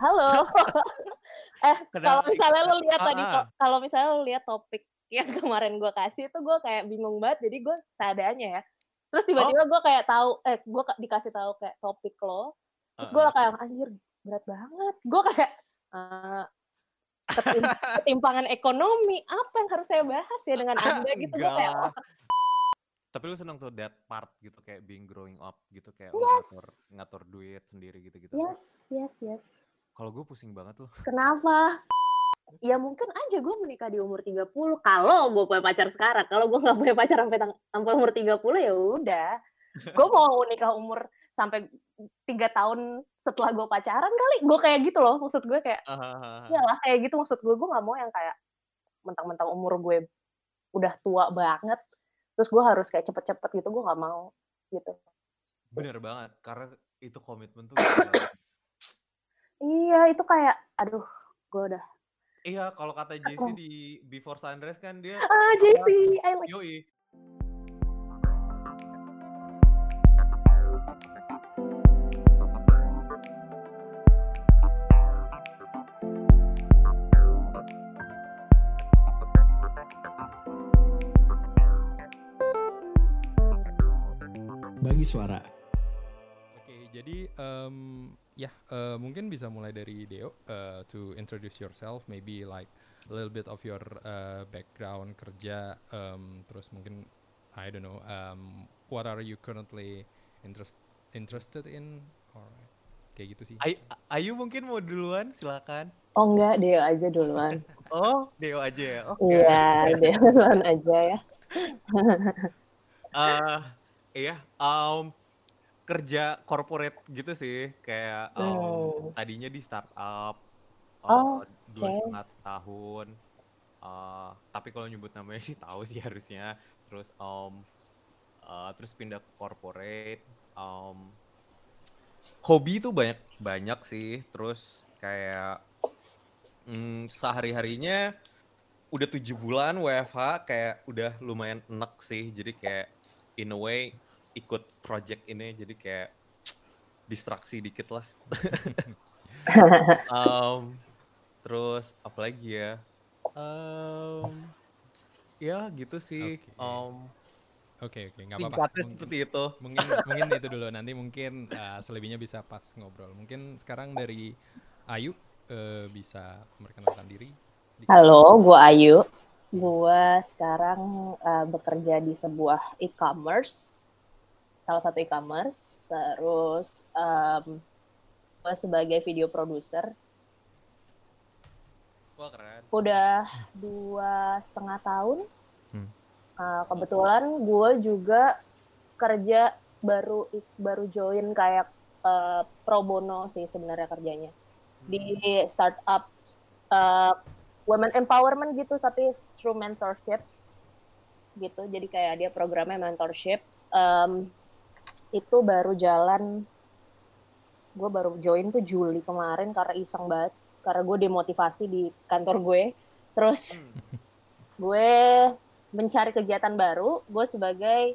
Halo. eh, kalau misalnya lu lihat tadi kalau misalnya lu lihat topik yang kemarin gue kasih itu gue kayak bingung banget, jadi gue seadanya ya. Terus Oh. tiba-tiba gue kayak tahu eh, gue ka dikasih tahu kayak topik lo, terus gue Heeh. kayak, "Anjir berat banget." Gue kayak, ketim ketimpangan ekonomi, apa yang harus saya bahas ya dengan Anda gitu, gue kayak. "Wah." Tapi lu seneng tuh that part gitu, kayak being growing up gitu, kayak lu ngatur Yes. ngatur duit sendiri gitu-gitu. Yes yes yes. Kalau gue pusing banget loh. Kenapa? Ya mungkin aja gue menikah di umur 30 kalau gue punya pacar sekarang, kalau gue nggak punya pacar sampai sampai umur 30 ya udah. Gue mau nikah umur sampai 3 tahun setelah gue pacaran kali, gue kayak gitu loh, maksud gue kayak Ah hah hah hah. iyalah kayak gitu maksud gue, gue nggak mau yang kayak mentang-mentang umur gue udah tua banget, terus gue harus kayak cepet-cepet gitu, gue nggak mau, gitu. Bener banget, karena itu komitmen tuh. Iya, itu kayak aduh, gue udah Iya, kalau kata JC di Before Sunrise kan dia Ah, JC, I like yoi. Bagi suara. Oke, jadi um, ya uh, mungkin bisa mulai dari Deo uh, to introduce yourself, maybe like a little bit of your uh, background kerja, um, terus mungkin I don't know, um, what are you currently interest interested in, or kayak gitu sih. Ay Ayu mungkin mau duluan, silakan. Oh enggak, Deo aja duluan. Oh, Deo aja ya. Oke. Iya, Deo duluan aja ya. Eh, iya, um, kerja corporate gitu sih, kayak um, Hmm. tadinya di startup Oh, uh, dua setengah tahun. Uh, tapi kalau nyebut namanya sih tahu sih harusnya. Terus um, uh, terus pindah ke corporate. Um, hobi tuh banyak banyak sih. Terus kayak mm, sehari-harinya udah tujuh bulan WFH kayak udah lumayan enak sih. Jadi kayak in a way ikut project ini jadi kayak distraksi dikit lah. um, terus apalagi ya? Um, ya gitu sih. Oke. Um, Oke oke, nggak apa-apa. tingkatnya Mung- seperti itu. Mungkin mungkin itu dulu nanti mungkin uh, selebihnya bisa pas ngobrol. Mungkin sekarang dari Ayu uh, bisa memperkenalkan diri sedikit. Halo, gue Ayu. Gue sekarang eh, bekerja di sebuah e-commerce, salah satu e-commerce. Terus um, gue sebagai video producer. Wah keren. Udah dua setengah tahun. Hmm. Eh, kebetulan gue juga kerja baru baru join kayak eh, pro bono sih sebenarnya kerjanya di startup uh, women empowerment gitu tapi through mentorships gitu jadi kayak dia programnya mentorship Em, itu baru jalan gue baru join tuh Juli kemarin karena iseng banget karena gue demotivasi di kantor gue. Terus gue mencari kegiatan baru gue sebagai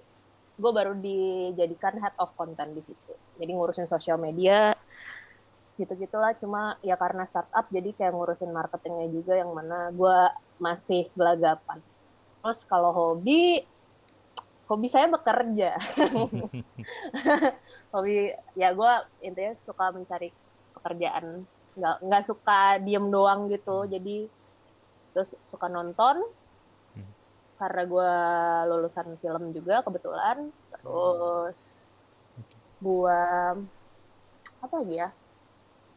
gue baru dijadikan head of content di situ. Jadi ngurusin sosial media gitu gitulah cuma ya karena startup jadi kayak ngurusin marketingnya juga yang mana gue masih gelagapan. Terus kalau hobi hobi saya bekerja. Hobi ya gue intinya suka mencari pekerjaan. Nggak nggak suka diem doang gitu. Jadi terus suka nonton. Hmm. karena gue lulusan film juga kebetulan. Terus gue apa lagi ya?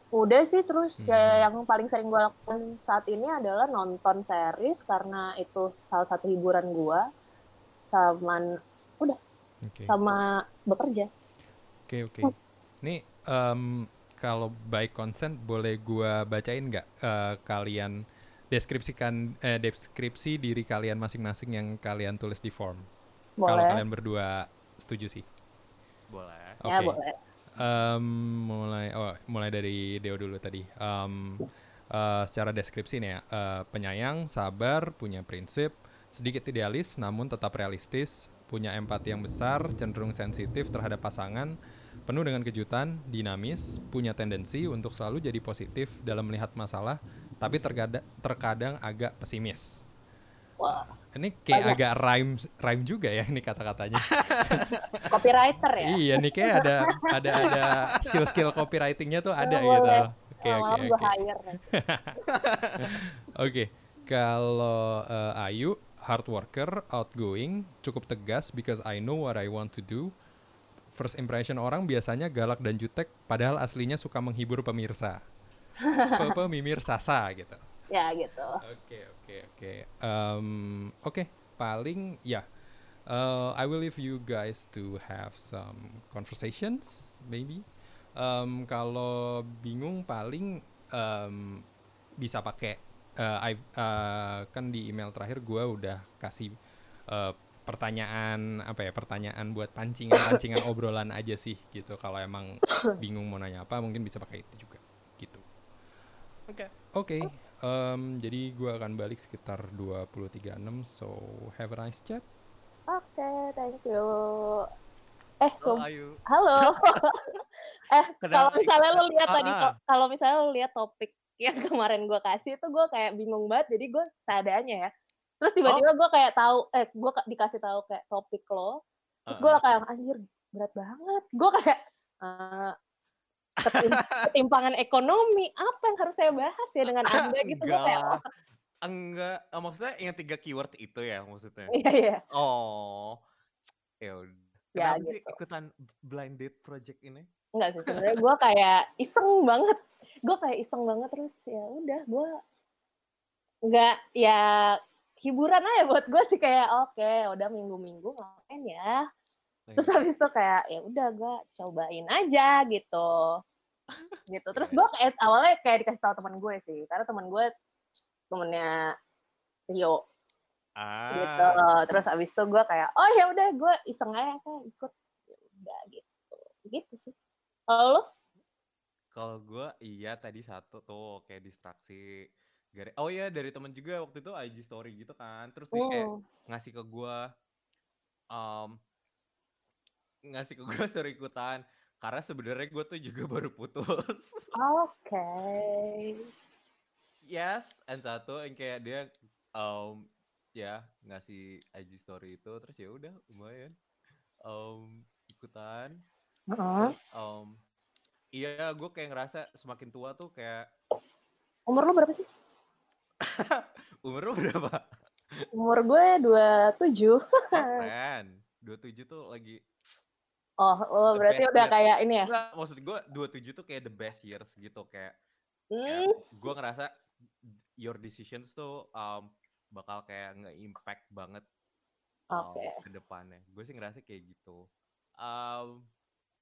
Udah sih terus kayak Hmm. yang paling sering gue lakukan saat ini adalah nonton series. Karena itu salah satu hiburan gue sama udah Oke. sama bekerja Oke oke. Nih em, kalau by consent boleh gua bacain nggak eh, kalian deskripsikan eh, deskripsi diri kalian masing-masing yang kalian tulis di form. Kalau kalian berdua setuju sih. Boleh. Oke. ya boleh Em, mulai oh mulai dari Deo dulu tadi. Em, eh, secara deskripsi nih ya, eh, penyayang, sabar, punya prinsip, sedikit idealis namun tetap realistis, punya empati yang besar, cenderung sensitif terhadap pasangan, penuh dengan kejutan, dinamis, punya tendensi untuk selalu jadi positif dalam melihat masalah, tapi terkadang, terkadang agak pesimis. Wah, Ini kayak Banyak. agak rhyme rhyme juga ya ini kata-katanya. copywriter ya. iya nih kayak ada ada ada skill-skill copywritingnya tuh ada gitu. Oke oke oke. Oke, kalau eh, Ayu hard worker, outgoing, cukup tegas because I know what I want to do. First impression orang biasanya galak dan jutek, padahal aslinya suka menghibur pemirsa. Pe- Pemimir sasa gitu. Ya gitu. Oke oke oke. Oke, paling ya. Uh, I will leave you guys to have some conversations, maybe. Em, kalau bingung paling em, bisa pakai. Eh, I've- eh, kan di email terakhir gue udah kasih eh, pertanyaan apa ya pertanyaan buat pancingan pancingan obrolan aja sih gitu. Kalau emang bingung mau nanya apa mungkin bisa pakai itu juga gitu. Oke. Oke, em, jadi gue akan balik sekitar 23.6, so have a nice chat. Oke, thank you. Eh, Oh, sum- ayo. halo. eh, kalau misalnya lu lihat Ah, tadi, ah. kalau misalnya lu lihat topik yang kemarin gue kasih itu gue kayak bingung banget, jadi gue seadanya ya. Terus tiba-tiba gue kayak tahu, eh, gue dikasih tahu kayak topik lo, terus gue Ah, kayak anjir berat banget. Gue kayak ketim- ketimpangan ekonomi apa yang harus saya bahas ya dengan anda gitu gue kayak Enggak. oh, Enggak, Ah, maksudnya yang tiga keyword itu ya maksudnya. iya iya Oh, ya. Ya, Kenapa gitu. ikutan blind date project ini? Enggak sih sebenarnya gue kayak iseng banget gue kayak iseng banget terus ya udah gue nggak ya hiburan aja buat gue sih kayak oke udah minggu-minggu ngapain ya? Terus habis itu kayak ya udah gue cobain aja gitu. Gitu. Terus gue kayak awalnya kayak dikasih tahu teman gue sih karena teman gue temennya Rio. Gitu. Ah, terus habis itu gue kayak oh ya udah gue iseng aja kayak ikut. Ya udah gitu. Gitu sih. Kalau kalau gue iya tadi satu tuh kayak distraksi. Gara- Oh iya dari temen juga waktu itu IG story gitu kan. Terus dia kayak Hmm. ngasih ke gue um, ngasih ke gue suruh ikutan karena sebenarnya gue tuh juga baru putus. Oke. yes, and satu yang kayak dia um, ya ngasih IG story itu terus ya udah lumayan um, ikutan. Heeh. Um, iya, gue kayak ngerasa semakin tua tuh kayak Umur lu berapa sih? umur lu berapa? Umur gue 27. Keren. 27 tuh lagi Oh, oh The berarti udah year. kayak ini ya. Enggak, maksud gue 27 tuh kayak the best years gitu kayak Hmm. gue ngerasa your decisions tuh um, bakal kayak nge-impact banget um, Oke. ke depannya. Gue sih ngerasa kayak gitu. Um,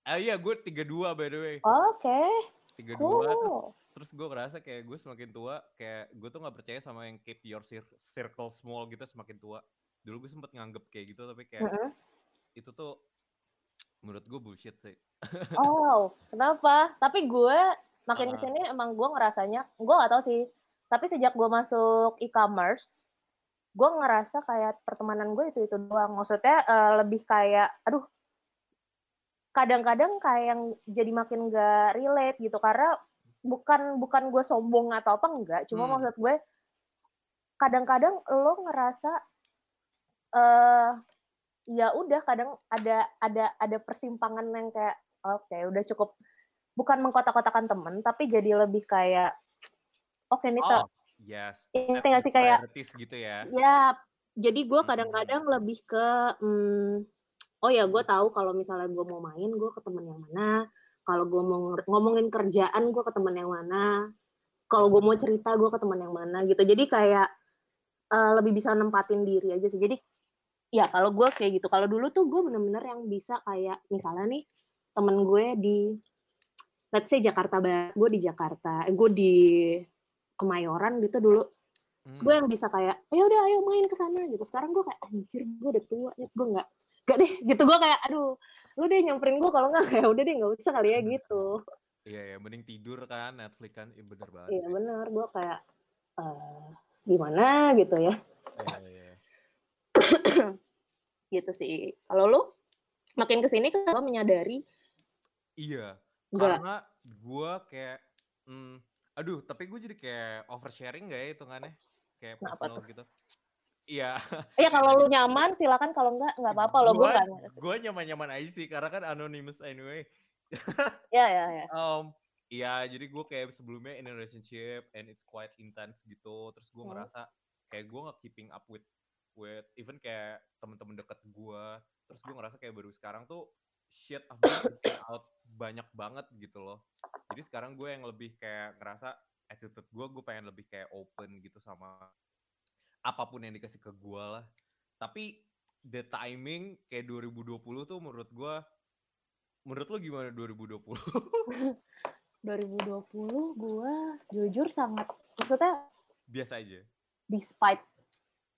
ah iya gue 32 by the way. Oke. 32 terus, Cool. terus gue ngerasa kayak gue semakin tua kayak gue tuh nggak percaya sama yang keep your cir- circle small gitu semakin tua. Dulu gue sempet nganggep kayak gitu tapi kayak Mm-mm. itu tuh menurut gue bullshit sih. Oh, kenapa? Tapi gue makin Ah. ke sini emang gue ngerasanya, gue gak tahu sih. Tapi sejak gue masuk e-commerce, gue ngerasa kayak pertemanan gue itu itu doang. Maksudnya eh, lebih kayak, aduh, kadang-kadang kayak yang jadi makin gak relate gitu karena bukan bukan gue sombong atau apa enggak, cuma Hmm. maksud gue kadang-kadang lo ngerasa eh ya udah kadang ada ada ada persimpangan yang kayak oke udah cukup bukan mengkotak-kotakan temen tapi jadi lebih kayak oke nih Oh, Tok. yes. Ini sih kayak- gitu ya. ya jadi gue Hmm. kadang-kadang lebih ke hmm, oh ya gue tahu kalau misalnya gue mau main gue ke temen yang mana. Kalau gue mau ngomongin kerjaan gue ke temen yang mana. Kalau gue mau cerita gue ke temen yang mana gitu. Jadi kayak eh, lebih bisa nempatin diri aja sih. Jadi ya kalau gue kayak gitu. Kalau dulu tuh gue bener-bener yang bisa kayak misalnya nih temen gue di let's say Jakarta Barat gue di Jakarta eh, gue di Kemayoran gitu dulu. Terus gue Hmm. yang bisa kayak, ya udah ayo main ke sana gitu. Sekarang gue kayak anjir gue udah tua, ya gue nggak Gak deh, gitu gue kayak, aduh, lu deh nyamperin gue kalau nggak kayak udah deh nggak usah kali ya gitu. Iya ya, mending tidur kan Netflix kan, iya bener banget. Iya bener, gue kayak eh gimana gitu ya, Iya, iya, gitu sih. Kalau lu makin ke sini lo menyadari Iya, Enggak. karena gue kayak, mm, aduh, tapi gue jadi kayak oversharing gak ya hitungannya? Kayak Kenapa personal gitu. Iya. Iya kalau lu nyaman silakan kalau enggak nggak apa-apa loh gue gue nyaman-nyaman aja sih karena kan anonymous anyway. Ya ya ya. Um, iya, jadi gue kayak sebelumnya in a relationship and it's quite intense gitu. Terus gue Hmm. ngerasa kayak gue nggak keeping up with with even kayak temen-temen deket gue. Terus gue ngerasa kayak baru sekarang tuh shit I've been missing out banyak banget gitu loh. Jadi sekarang gue yang lebih kayak ngerasa attitude gue gue pengen lebih kayak open gitu sama apa pun yang dikasih ke gue lah. Tapi the timing kayak 2020 tuh menurut gue menurut lo gimana 2020? 2020 gue jujur sangat maksudnya Biasa aja. despite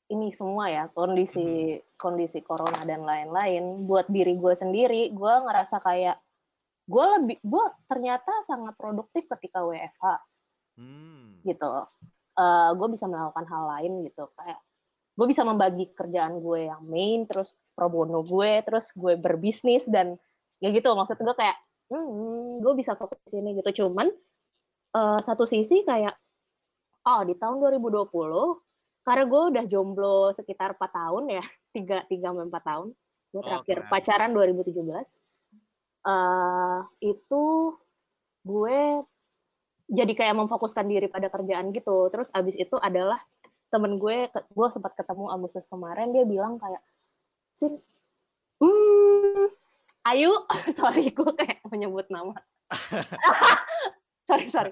ini semua ya kondisi kondisi corona dan lain-lain buat diri gue sendiri gue ngerasa kayak gue lebih gue ternyata sangat produktif ketika WFH Hmm. gitu gue bisa melakukan hal lain gitu. Kayak gue bisa membagi kerjaan gue yang main terus pro bono gue terus gue berbisnis dan ya gitu. Maksud gue kayak hmm, gue bisa fokus di sini gitu. Cuman eh, satu sisi kayak oh di tahun 2020 karena gue udah jomblo sekitar 4 tahun ya tiga tiga empat tahun gue Oh, terakhir keren. pacaran 2017 eh itu gue jadi kayak memfokuskan diri pada kerjaan gitu. Terus abis itu adalah temen gue gue sempat ketemu Agustus kemarin dia bilang kayak sin hmm Ayu sorry gue kayak menyebut nama. Sorry sorry.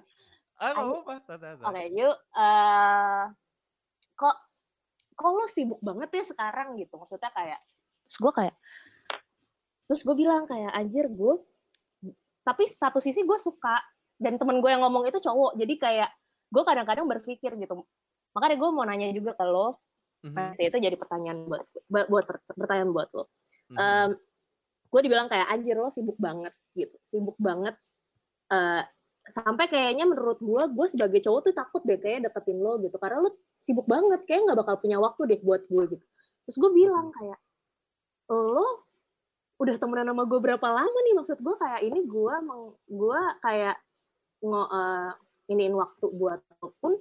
Ah, nggak Ayo. santai, oke santai. yuk eh kok kok lo sibuk banget ya sekarang gitu? Maksudnya kayak terus gue kayak terus gue bilang kayak anjir gue tapi satu sisi gue suka dan temen gue yang ngomong itu cowok. Jadi kayak gue kadang-kadang berpikir gitu. Makanya gue mau nanya juga ke lo. Mhm, nah itu jadi pertanyaan buat buat buat per- pertanyaan buat lo. Mhm. Em, gue dibilang kayak anjir lo sibuk banget gitu. Sibuk banget. Eh, sampai kayaknya menurut gue gue sebagai cowok tuh takut deh kayak deketin lo gitu. Karena lo sibuk banget kayak nggak bakal punya waktu deh buat gue gitu. Terus gue bilang kayak lo udah temenan sama gue berapa lama nih? Maksud gue kayak ini gue meng gue kayak ngo eh, iniin waktu buat pun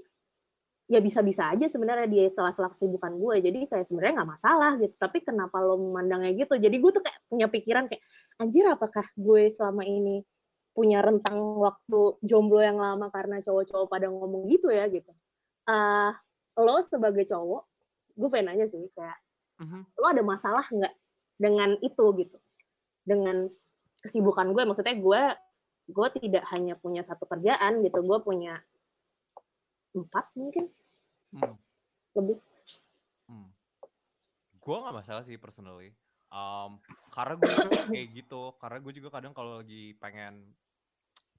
ya bisa-bisa aja sebenarnya di sela-sela kesibukan gue. Jadi kayak sebenarnya nggak masalah gitu. Tapi kenapa lo memandangnya gitu? Jadi gue tuh kayak punya pikiran kayak anjir apakah gue selama ini punya rentang waktu jomblo yang lama karena cowok-cowok pada ngomong gitu ya? Gitu. Eh lo sebagai cowok gue pengen nanya sih kayak Mhm. lo ada masalah nggak dengan itu gitu? Dengan kesibukan gue? Maksudnya gue gue tidak hanya punya satu kerjaan gitu gue punya empat mungkin Hmm, lebih hmm. Gue gak masalah sih personally. Um, karena gue kayak gitu. Karena gue juga kadang kalau lagi pengen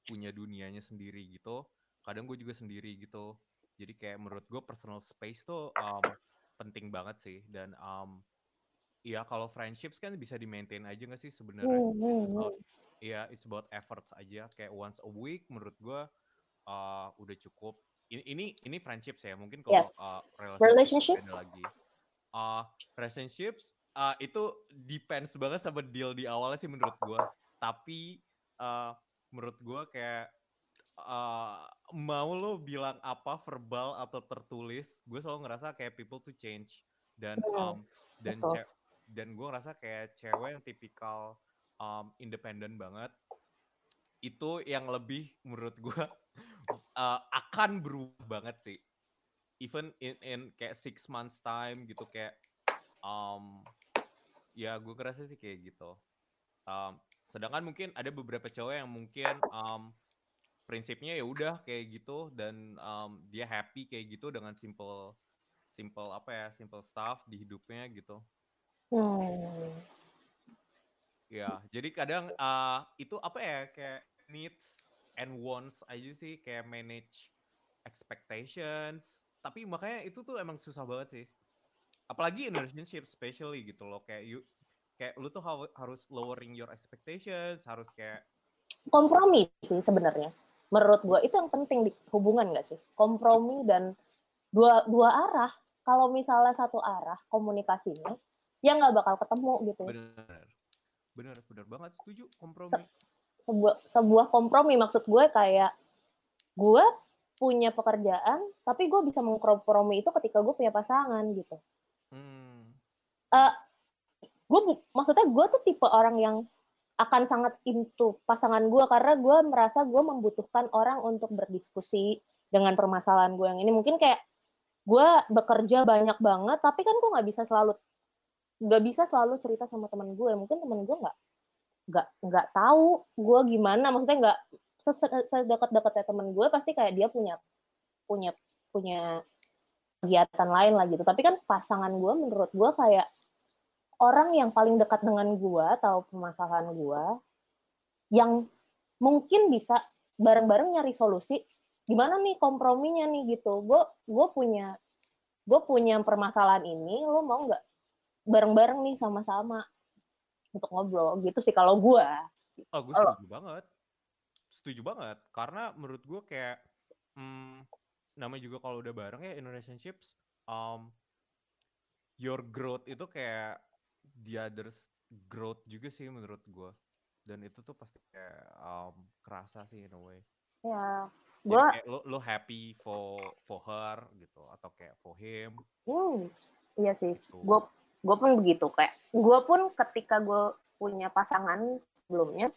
punya dunianya sendiri gitu, kadang gue juga sendiri gitu. Jadi kayak menurut gue personal space tuh um, penting banget sih. Dan um, ya kalau friendships kan bisa di maintain aja gak sih sebenarnya? Hmm, hmm, Oh, Iya, it's about efforts aja. Kayak once a week menurut gue uh, udah cukup. Ini ini ini friendships ya. Mungkin kalau Yes. uh, Relationships? beda lagi. Uh, relationships uh, itu depends banget sama deal di awalnya sih menurut gue. Tapi uh, menurut gue kayak uh, mau lo bilang apa verbal atau tertulis, gue selalu ngerasa kayak people to change dan Hmm, um, dan dan gue ngerasa kayak cewek yang tipikal um, independen banget. Itu yang lebih menurut gue uh, akan berubah banget sih. Even in, in kayak six months time gitu kayak um, ya gue ngerasa sih kayak gitu. Um, sedangkan mungkin ada beberapa cowok yang mungkin um, prinsipnya ya udah kayak gitu dan um, dia happy kayak gitu dengan simple simple apa ya simple stuff di hidupnya gitu. Hmm. Ya jadi kadang uh, itu apa ya kayak needs and wants aja sih kayak manage expectations. Tapi makanya itu tuh emang susah banget sih. Apalagi in relationship especially gitu loh kayak you kayak lu tuh harus lowering your expectations harus kayak kompromi sih sebenarnya. Menurut gue itu yang penting di hubungan gak sih? Kompromi dan dua dua arah. Kalau misalnya satu arah komunikasinya ya nggak bakal ketemu gitu. Bener bener bener banget setuju kompromi. Sebuah sebuah kompromi maksud gue kayak gue punya pekerjaan tapi gue bisa mengkompromi itu ketika gue punya pasangan gitu. Hmm. Eh, gue maksudnya gue tuh tipe orang yang akan sangat into pasangan gue karena gue merasa gue membutuhkan orang untuk berdiskusi dengan permasalahan gue yang ini. Mungkin kayak gue bekerja banyak banget tapi kan gue nggak bisa selalu nggak bisa selalu cerita sama teman gue. Mungkin teman gue nggak nggak nggak tahu gue gimana. Maksudnya nggak sedekat-dekatnya teman gue pasti kayak dia punya punya punya kegiatan lain lah gitu. Tapi kan pasangan gue menurut gue kayak orang yang paling dekat dengan gue atau permasalahan gue yang mungkin bisa bareng-bareng nyari solusi. Gimana nih komprominya nih gitu? Gue gue punya gue punya permasalahan ini lo mau nggak bareng-bareng nih sama-sama untuk ngobrol gitu sih kalau gue Oh, gue setuju banget. Setuju banget. Karena menurut gue kayak, hmm, namanya juga kalau udah bareng ya in relationships, um, your growth itu kayak the others growth juga sih menurut gue. Dan itu tuh pasti kayak um, kerasa sih in a way. ya gue kayak lo, lo happy for for her gitu atau kayak for him hmm, iya sih gitu. gue gue pun begitu kayak gue pun ketika gue punya pasangan sebelumnya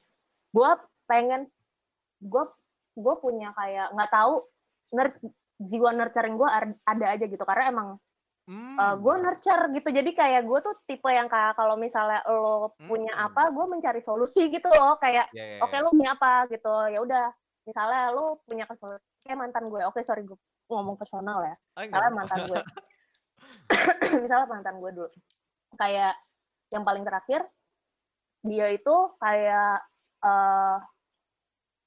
gue pengen gue gue punya kayak nggak tahu ner, jiwa nurturing gue ada aja gitu karena emang Hmm, gue nurture gitu. Jadi kayak gue tuh tipe yang kayak kalau misalnya lo punya Hmm. apa gue mencari solusi gitu loh. Kayak ya, ya, oke ya. lo punya apa? Gitu. Ya udah misalnya lo punya kesel kayak mantan gue. Oke sorry gue ngomong personal ya. Nggak misalnya mantan gue. Misalnya mantan gue dulu kayak yang paling terakhir dia itu kayak eh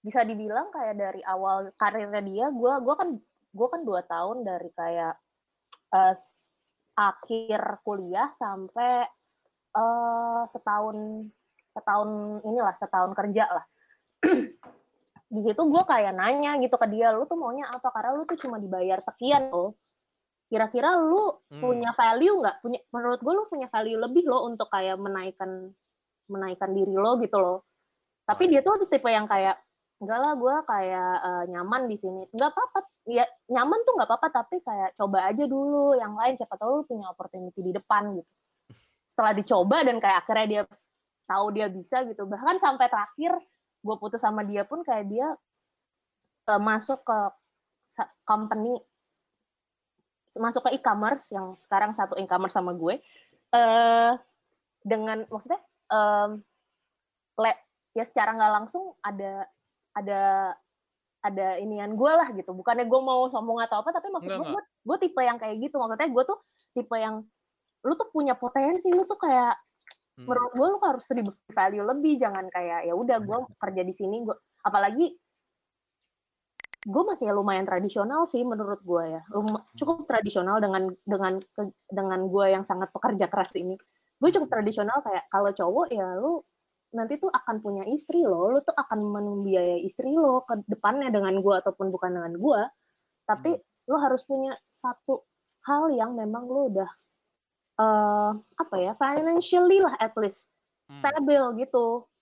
bisa dibilang kayak dari awal karirnya dia gue gua kan gue kan dua tahun dari kayak s- akhir kuliah sampai eh setahun setahun inilah setahun kerja lah. Di situ gue kayak nanya gitu ke dia lu tuh maunya apa? Karena lu tuh cuma dibayar sekian loh kira-kira lu Hmm. punya value nggak? Punya menurut gue lu punya value lebih lo untuk kayak menaikkan menaikkan diri lo gitu loh. Tapi Oh, dia tuh tipe yang kayak enggak lah gue kayak eh, nyaman di sini. Nggak apa-apa ya nyaman tuh nggak apa-apa tapi kayak coba aja dulu. Yang lain siapa tahu lu punya opportunity di depan gitu. Setelah dicoba dan kayak akhirnya dia tahu dia bisa gitu. Bahkan sampai terakhir gue putus sama dia pun kayak dia eh, masuk ke company masuk ke e-commerce yang sekarang satu e-commerce sama gue eh dengan maksudnya em, le- ya secara nggak langsung ada ada ada inian gue lah gitu. Bukannya gue mau sombong atau apa tapi maksud gue gue gue tipe yang kayak gitu. Maksudnya gue tuh tipe yang lu tuh punya potensi lu tuh kayak Hmm. menurut gue lu harus di value lebih. Jangan kayak ya udah gue kerja di sini gue apalagi gue masih lumayan tradisional sih menurut gue ya. Lum- cukup tradisional dengan dengan dengan gue yang sangat pekerja keras ini. Gue cukup tradisional kayak kalau cowok ya lu nanti tuh akan punya istri lo lu tuh akan membiayai istri lo ke depannya dengan gue ataupun bukan dengan gue tapi lu harus punya satu hal yang memang lu udah eh apa ya financially lah at least Hmm, stabil gitu. iya.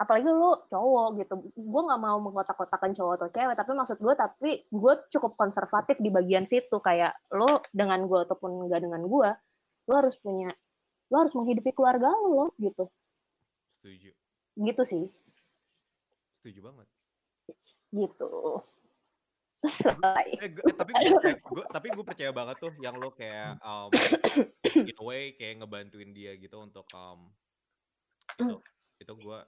Apalagi lu cowok gitu. Gue nggak mau mengkotak-kotakan cowok atau cewek tapi maksud gue tapi gue cukup konservatif di bagian situ. Kayak lo dengan gue ataupun nggak dengan gue lo harus punya lo harus menghidupi keluarga lo gitu. Setuju. gitu sih. Setuju banget. gitu. Selesai Eh, eh, tapi gue, gue tapi gue percaya banget tuh yang lo kayak um, in a way kayak ngebantuin dia gitu untuk um, itu itu gue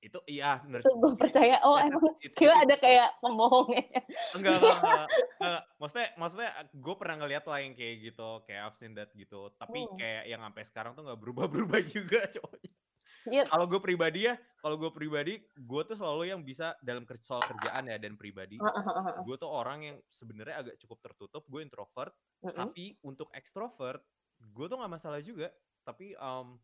itu iya bener. itu gue percaya oh Eh, emang itu- kira itu- ada kayak pembohongnya enggak enggak enggak, enggak. maksudnya maksudnya gue pernah ngeliat lah yang kayak gitu kayak I've seen that gitu tapi Hmm. kayak yang sampai sekarang tuh nggak berubah berubah juga coy Iya. kalau gue pribadi ya kalau gue pribadi gue tuh selalu yang bisa dalam soal kerjaan ya dan pribadi gue tuh orang yang sebenarnya agak cukup tertutup gue introvert Mm-mm. tapi untuk extrovert gue tuh nggak masalah juga tapi um,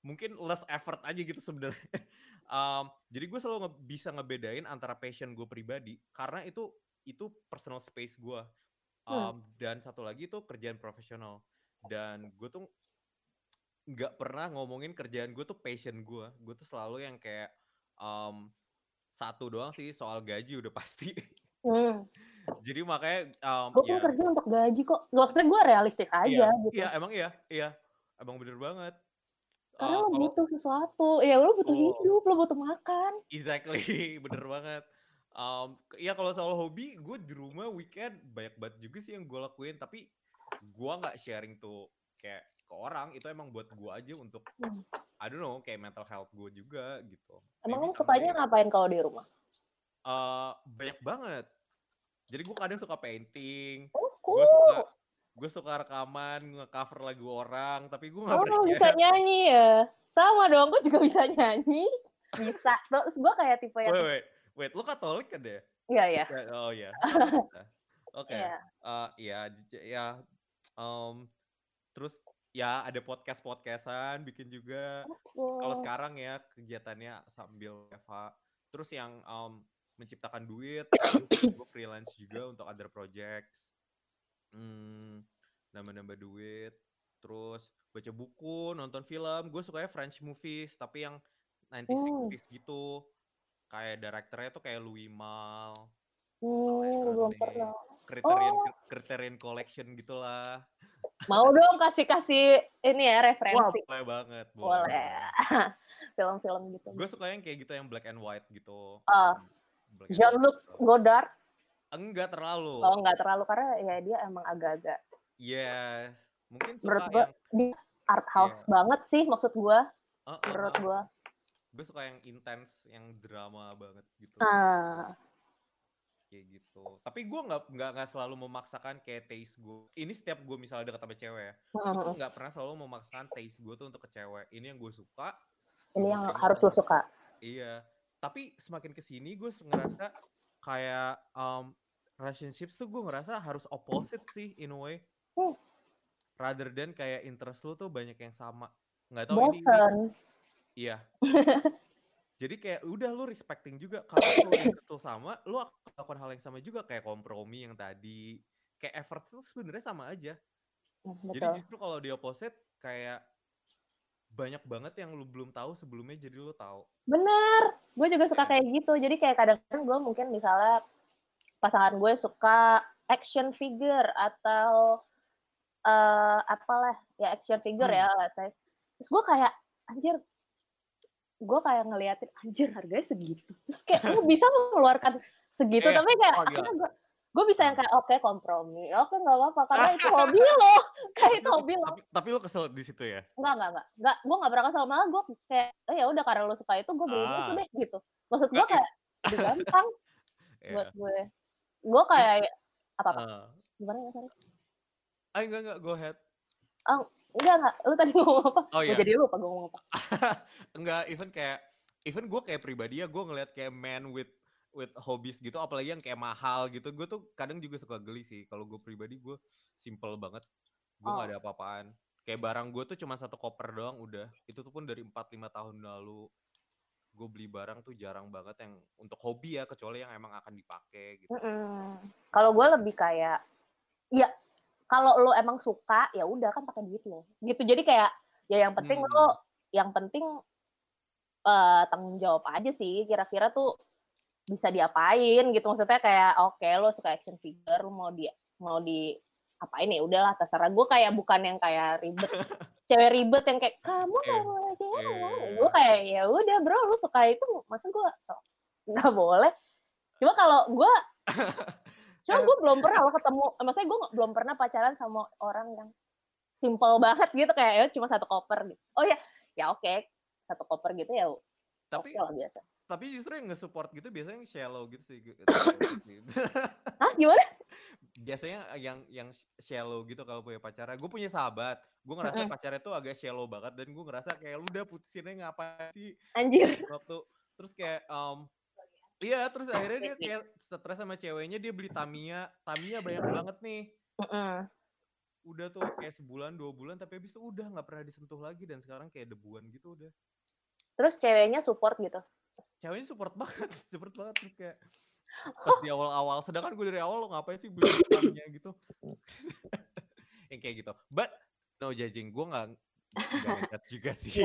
mungkin less effort aja gitu sebenarnya um, jadi gue selalu nge- bisa ngebedain antara passion gue pribadi karena itu itu personal space gue um, dan satu lagi itu kerjaan profesional dan gue tuh nggak pernah ngomongin kerjaan gue tuh passion gue. Gue tuh selalu yang kayak um, satu doang sih soal gaji udah pasti. Hmm. Jadi makanya um, Gue ya kerja untuk gaji kok. Maksudnya gue realistis aja iya gitu. iya emang iya iya emang bener banget. Karena Uh, lo butuh sesuatu. Ya lo butuh oh hidup, lo butuh makan. exactly bener banget. Um, ya kalau soal hobi, gue di rumah weekend banyak banget juga sih yang gue lakuin. Tapi gue nggak sharing tuh kayak ke orang. Itu emang buat gue aja untuk Hmm. I don't know kayak mental health gue juga gitu. Emang lo sukanya ngapain kalau di rumah? uh, banyak banget. Jadi gue kadang suka painting, Oh, gue suka cool. Gue suka rekaman, nge-cover lagu orang, tapi gue nggak Oh, bisa nyanyi ya? Sama dong, gue juga bisa nyanyi. Bisa. Terus gue kayak tipe yang... Wait, wait, wait, lu Katolik kan deh? Iya, iya. Ya, oh ya. Nah, Oke, Iya. eh, ya, j- ya, um, terus ya ada podcast podcastan, bikin juga. Kalau Oh. sekarang ya kegiatannya sambil Eva. Terus yang um, menciptakan duit, gue freelance juga untuk other projects. Hmm, nambah-nambah duit. Terus baca buku, nonton film. Gue sukanya French movies, tapi yang 90s, Hmm. 60s gitu. Kayak directornya tuh kayak Louis Malle, Hmm, belum René, pernah. Criterion Oh, Criterion Collection gitulah. mau dong kasih-kasih ini ya Wah, referensi. boleh banget, boleh Boleh. Film-film gitu. Gue suka yang kayak gitu yang black and white gitu. White Jean-Luc gitu. Godard. Enggak terlalu. Oh, nggak terlalu karena ya dia emang agak-agak. Yes. Mungkin Menurut suka gue yang dia art house banget sih maksud gue. Uh, uh, Menurut uh. gue. Gue suka yang intens, yang drama banget gitu. Ah, Kayak gitu. Tapi gue nggak nggak nggak selalu memaksakan kayak taste gue. Ini setiap gue misalnya deket sama cewek ya, gue mm-mm. nggak pernah selalu memaksakan taste gue tuh untuk ke cewek. Ini yang gue suka, ini yang harus lo suka. iya. Tapi semakin ke sini gue ngerasa kayak um, relationships tuh gue ngerasa harus opposite sih in a way. Rather than kayak interest lu tuh banyak yang sama. Nggak tahu ini ini bosen. iya. Jadi kayak udah lu respecting juga kalau lu interest lu sama, lu akan melakukan hal yang sama juga kayak kompromi yang tadi. Kayak effort itu sebenarnya sama aja. Jadi Betul. justru kalau di opposite kayak banyak banget yang lu belum tahu sebelumnya jadi lu tahu. Bener. Gue juga suka Kayak gitu. Jadi kayak kadang-kadang gue mungkin misalnya pasangan gue suka action figure atau eh apalah ya action figure Hmm. ya let's say. Terus gue kayak anjir gue kayak ngeliatin anjir harganya segitu terus kayak lu bisa mengeluarkan segitu Eh, tapi kayak oh akhirnya gue gue bisa yang Hmm. kayak oke kompromi oke nggak apa-apa karena itu hobi lo kayak itu hobi lo tapi, tapi lu kesel di situ ya? Enggak, enggak, enggak. Enggak, gue enggak pernah kesel. Malah gue kayak, eh ya udah karena lo suka itu, gue itu Ah, deh gitu. Maksud gue enggak, kayak, lebih gampang buat ya. gue. Gue kayak, apa-apa. Eh, Gimana ya, sorry? ah enggak enggak, go ahead. Oh, enggak, enggak. Lu tadi ngomong apa? Oh Gue iya, jadi lupa gue ngomong apa. enggak. Even kayak, even gue kayak pribadi ya, gue ngeliat kayak man with with hobbies gitu, apalagi yang kayak mahal gitu, gue tuh kadang juga suka geli sih. Kalau gue pribadi gue simple banget, gue Oh, ada apa-apaan. Kayak barang gue tuh cuma satu koper doang udah. Itu tuh pun dari 4-5 tahun lalu. Gue beli barang tuh jarang banget yang untuk hobi ya, kecuali yang emang akan dipakai gitu. mm-mm. Kalau gue lebih kayak, ya kalau lo emang suka, ya udah kan pakai duit lo. Gitu. Jadi kayak, ya yang penting Hmm. lo, yang penting eh, tanggung jawab aja sih. Kira-kira tuh bisa diapain gitu. Maksudnya kayak oke lo suka action figure lo mau di mau di apain ya udahlah terserah. Gue kayak bukan yang kayak ribet. Cewek ribet yang kayak kamu Iya, nggak boleh kayak iya. gue kayak ya udah bro lu suka itu masa gue nggak boleh. Cuma kalau gue cuma gue belum pernah lo ketemu maksudnya gue belum pernah pacaran sama orang yang simple banget gitu kayak ya cuma satu koper gitu. Oh ya. Ya oke. Satu koper gitu ya tapi lah biasa tapi justru yang nge-support gitu biasanya yang shallow gitu sih. gitu. Hah gimana biasanya yang yang shallow gitu kalau punya pacara. Gue punya sahabat, gue ngerasa Mm-mm. pacarnya tuh agak shallow banget dan gue ngerasa kayak lu udah putusinnya ngapain sih anjir waktu terus kayak um, iya terus akhirnya dia kayak stres sama ceweknya dia beli Tamiya, Tamiya banyak banget nih. Mm-mm. Udah tuh kayak sebulan dua bulan tapi habis itu udah nggak pernah disentuh lagi dan sekarang kayak debuan gitu udah. terus ceweknya support gitu Ceweknya support banget, support banget tuh kayak pas di awal-awal. Sedangkan gue dari awal lo ngapain sih beli gitu? yang kayak gitu. But no judging, gue nggak Nggak juga sih.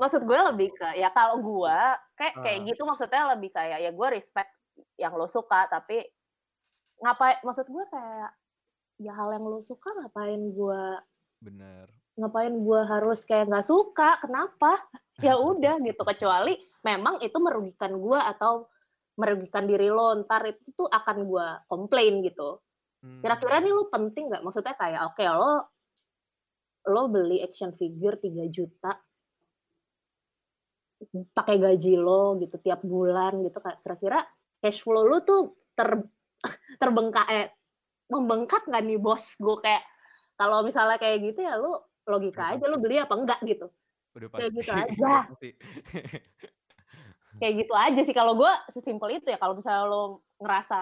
Maksud gue lebih ke ya kalau gue kayak kayak Ah. gitu maksudnya lebih kayak ya gue respect yang lo suka tapi ngapain maksud gue kayak ya hal yang lo suka ngapain gue Bener. Ngapain gue harus kayak nggak suka kenapa? Ya udah gitu kecuali memang itu merugikan gue atau merugikan diri lo ntar itu tuh akan gue komplain gitu. Kira-kira Hmm. nih lo penting nggak? Maksudnya kayak oke lo lo beli action figure 3 juta pakai gaji lo gitu tiap bulan gitu kira-kira cash flow lo tuh ter terbengkak eh membengkak nggak nih bos? Gue kayak kalau misalnya kayak gitu ya lo logika aja lo pasti. beli apa enggak gitu. Udah kayak pasti. gitu Udah aja kayak gitu aja sih. Kalau gue sesimpel itu ya kalau misalnya lo ngerasa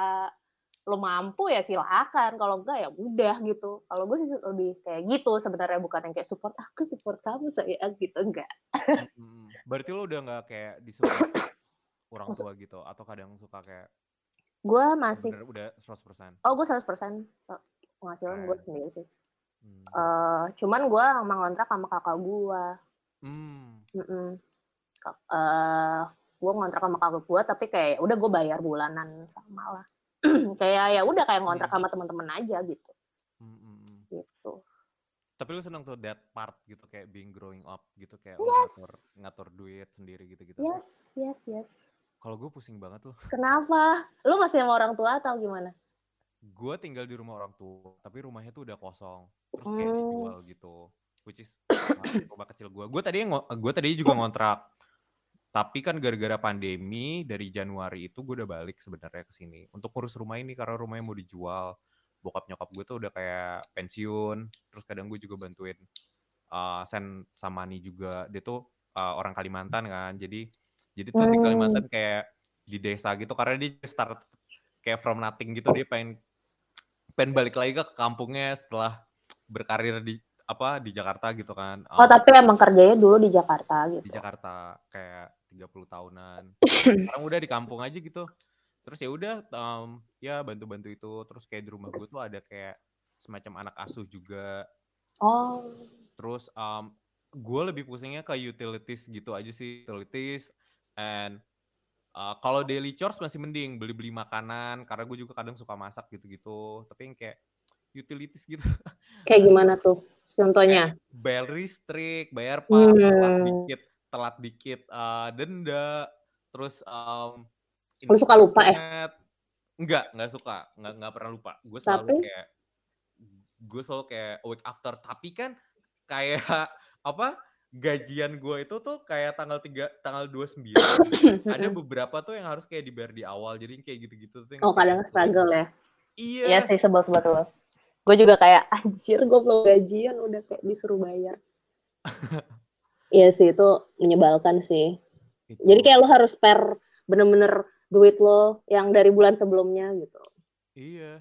lo mampu ya silakan. Kalau enggak ya udah gitu. Kalau gue sih lebih kayak gitu sebenarnya bukan yang kayak support aku support kamu saya gitu. Enggak. Berarti lo udah nggak kayak disupport orang Maksud- tua gitu? Atau kadang suka kayak gue masih bener udah 100%. oh gue 100% penghasilan gue sendiri sih Hmm. Eh, cuman gue emang ngontrak sama kakak gue Hmm. Mm-mm. Ka- eh gue ngontrak sama kakak gue tapi kayak udah gue bayar bulanan sama lah kayak ya udah kayak ngontrak Hmm. sama temen-temen aja gitu Hmm, hmm, hmm. gitu Tapi lu seneng tuh that part gitu kayak being growing up gitu kayak Yes. ngatur ngatur duit sendiri gitu-gitu. yes yes yes Kalau gue pusing banget tuh. Kenapa? Lu masih sama orang tua atau gimana? Gue tinggal di rumah orang tua, tapi rumahnya tuh udah kosong. Terus kayak Hmm. dijual gitu. Which is rumah kecil gue. Gue tadi gue tadi juga ngontrak. Tapi kan gara-gara pandemi dari Januari itu gue udah balik sebenarnya ke sini untuk ngurus rumah ini karena rumahnya mau dijual. Bokap nyokap gue tuh udah kayak pensiun. Terus kadang gue juga bantuin uh, Sen sama Ni juga. Dia tuh uh, orang Kalimantan kan. Jadi jadi tuh di Hmm. Kalimantan kayak di desa gitu karena dia start kayak from nothing gitu dia pengen pengen balik lagi ke kampungnya setelah berkarir di apa di Jakarta gitu kan. Oh, Um, tapi emang kerjanya dulu di Jakarta gitu. di Jakarta kayak 30 tahunan. Sekarang udah di kampung aja gitu. Terus ya udah um, ya bantu-bantu itu. Terus kayak di rumah gue tuh ada kayak semacam anak asuh juga. Oh. Terus um, gue lebih pusingnya ke utilities gitu aja sih, utilities and uh, kalau daily chores masih mending beli-beli makanan karena gue juga kadang suka masak gitu-gitu. Tapi yang kayak utilities gitu Kayak gimana tuh? Contohnya? bayar listrik, bayar telat Hmm. dikit, telat dikit eh, denda, terus um, Lu suka lupa ya? internet. Enggak, enggak suka, enggak enggak pernah lupa. Gue selalu Tapi? kayak gue selalu kayak week after, tapi kan kayak apa? Gajian gue itu tuh kayak tanggal 3 tanggal 29. Ada beberapa tuh yang harus kayak dibayar di awal. Jadi kayak gitu-gitu tuh yang Oh, kadang struggle ya. Iya. Iya sih, sebel sebel sebel. Gue juga kayak anjir gue belum gajian udah kayak disuruh bayar. Iya sih itu menyebalkan sih. Itu. Jadi kayak lo harus spare bener-bener duit lo yang dari bulan sebelumnya gitu. Iya.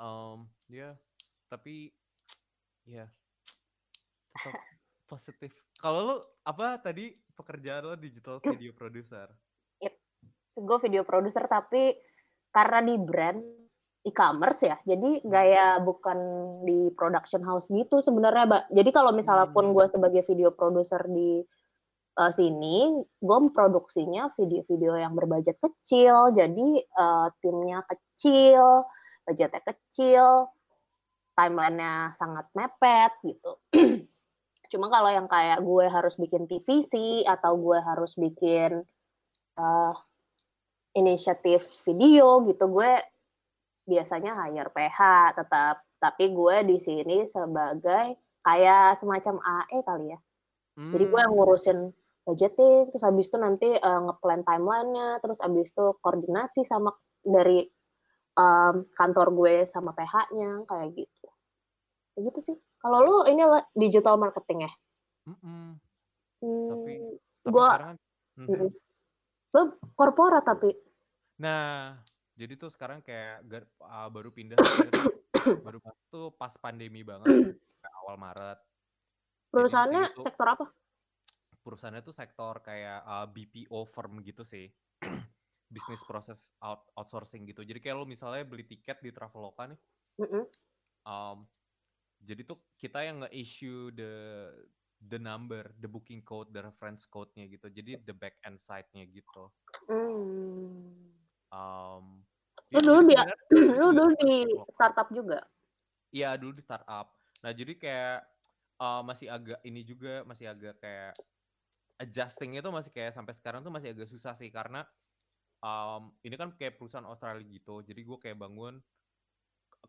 Um, ya, tapi ya tetap positif. Kalau lu apa tadi pekerjaan lo digital video producer? Gue video produser tapi karena di brand e-commerce ya, jadi gaya bukan di production house gitu sebenarnya, Mbak. Jadi kalau misalnya pun Hmm. gue sebagai video produser di eh, sini, gue produksinya video-video yang berbudget kecil, jadi eh, timnya kecil, budgetnya kecil, timelinenya sangat mepet gitu. Cuma kalau yang kayak gue harus bikin TVC atau gue harus bikin eh, inisiatif video gitu, gue biasanya hire PH tetap. Tapi gue di sini sebagai kayak semacam AE kali ya. Jadi gue yang Hmm. ngurusin budgeting, terus habis itu nanti eh, ngeplan timelinenya, terus habis itu koordinasi sama dari em, kantor gue sama PH-nya kayak gitu. Kayak gitu sih. Kalau lu ini apa? digital marketing ya? Mm-mm. Hmm, Tapi tapi gua sekarang mm-mm. Lu korporat tapi Nah, jadi tuh sekarang kayak uh, baru pindah baru tuh pas pandemi banget kayak awal Maret. Perusahaannya tuh sektor apa? perusahaannya tuh sektor kayak uh, BPO firm gitu sih. Business process out- outsourcing gitu. Jadi kayak lo misalnya beli tiket di Traveloka nih, Mm-mm. um, jadi tuh kita yang nge-issue the the number, the booking code, the reference code-nya gitu. Jadi the back end side-nya gitu. Hmm. Um, Lu ya, dulu di lu dulu di startup juga. Iya dulu di startup. Nah jadi kayak uh, masih agak ini juga masih agak kayak adjusting itu masih kayak sampai sekarang tuh masih agak susah sih karena um, ini kan kayak perusahaan Australia gitu. Jadi gue kayak bangun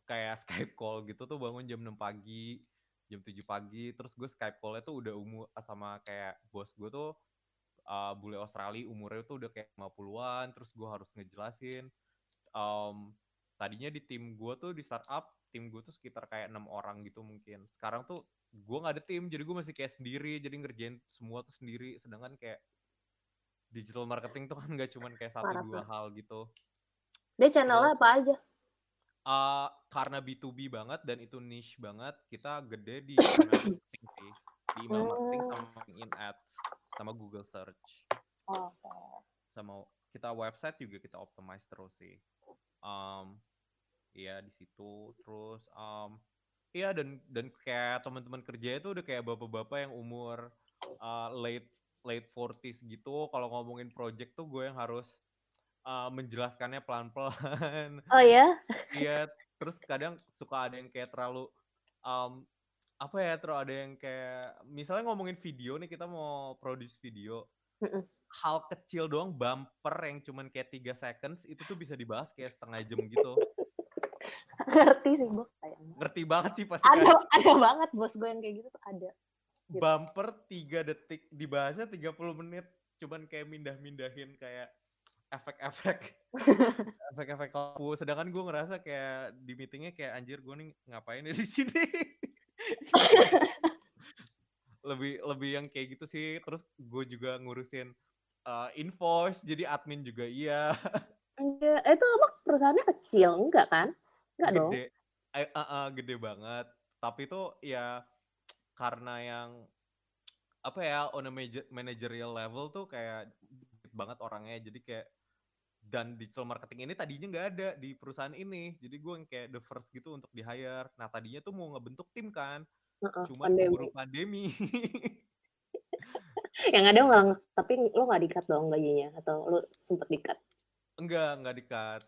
kayak Skype call gitu tuh bangun jam 6 pagi, jam 7 pagi, terus gue Skype call-nya tuh udah umur sama kayak bos gue tuh uh, bule Australia umurnya tuh udah kayak 50-an, terus gue harus ngejelasin um, tadinya di tim gue tuh di startup tim gue tuh sekitar kayak enam orang gitu mungkin. Sekarang tuh gue nggak ada tim jadi gue masih kayak sendiri jadi ngerjain semua tuh sendiri. Sedangkan kayak digital marketing tuh kan nggak cuman kayak satu Parah, dua hal gitu. Dia channelnya apa aja? Uh, karena B2B banget dan itu niche banget kita gede di marketing sih. Di email marketing Hmm. sama in ads sama Google search. Oh, sama kita website juga kita optimize terus sih. Um, iya di situ. Terus um, iya dan dan kayak teman-teman kerja itu udah kayak bapak-bapak yang umur uh, late late 40s gitu. Kalau ngomongin project tuh gue yang harus uh, menjelaskannya pelan-pelan. Oh ya? Iya, terus kadang suka ada yang kayak terlalu um, apa ya, terlalu ada yang kayak misalnya ngomongin video nih kita mau produce video hal kecil doang bumper yang cuman kayak 3 seconds itu tuh bisa dibahas kayak setengah jam gitu. Ngerti sih gue kayaknya. Ngerti banget sih pasti Ada kan. ada banget bos gue yang kayak gitu tuh ada. gitu. Bumper 3 detik dibahasnya 30 menit cuman kayak mindah-mindahin kayak efek-efek efek-efek lampu sedangkan gue ngerasa kayak di meetingnya kayak anjir gue nih ngapain ya di sini? Lebih lebih yang kayak gitu sih. Terus gue juga ngurusin uh, invoice jadi admin juga iya. Enggak, itu emang perusahaannya kecil enggak kan? Enggak dong. gede. Eh, eh, eh, gede banget. Tapi itu ya karena yang apa ya on a major- managerial level tuh kayak banget orangnya. Jadi kayak dan digital marketing ini tadinya nggak ada di perusahaan ini jadi gue yang kayak the first gitu untuk di hire nah tadinya tuh mau ngebentuk tim kan Heeh, cuman pandemi. pandemi Yang ada malah tapi lo nggak dikat dong gajinya atau lo sempet dikat. enggak enggak dikat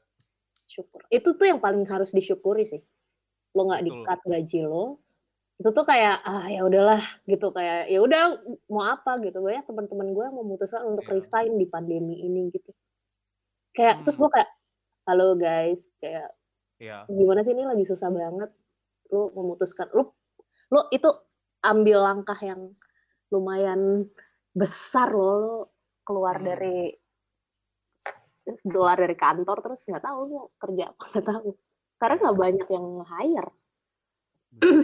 Syukur. Itu tuh yang paling harus disyukuri sih. Lo nggak dikat gaji lo. Itu tuh kayak ah ya udahlah gitu kayak ya udah mau apa gitu. Banyak teman-teman gue yang memutuskan untuk Iya. resign di pandemi ini gitu. Kayak terus Hmm. gue kayak halo guys. Kayak ya gimana sih ini? Lagi susah banget. Lu memutuskan. Lu lu itu ambil langkah yang lumayan besar loh. Lu keluar Hmm. dari keluar dari kantor terus nggak tahu mau kerja apa nggak tahu. Karena nggak banyak yang hire betul.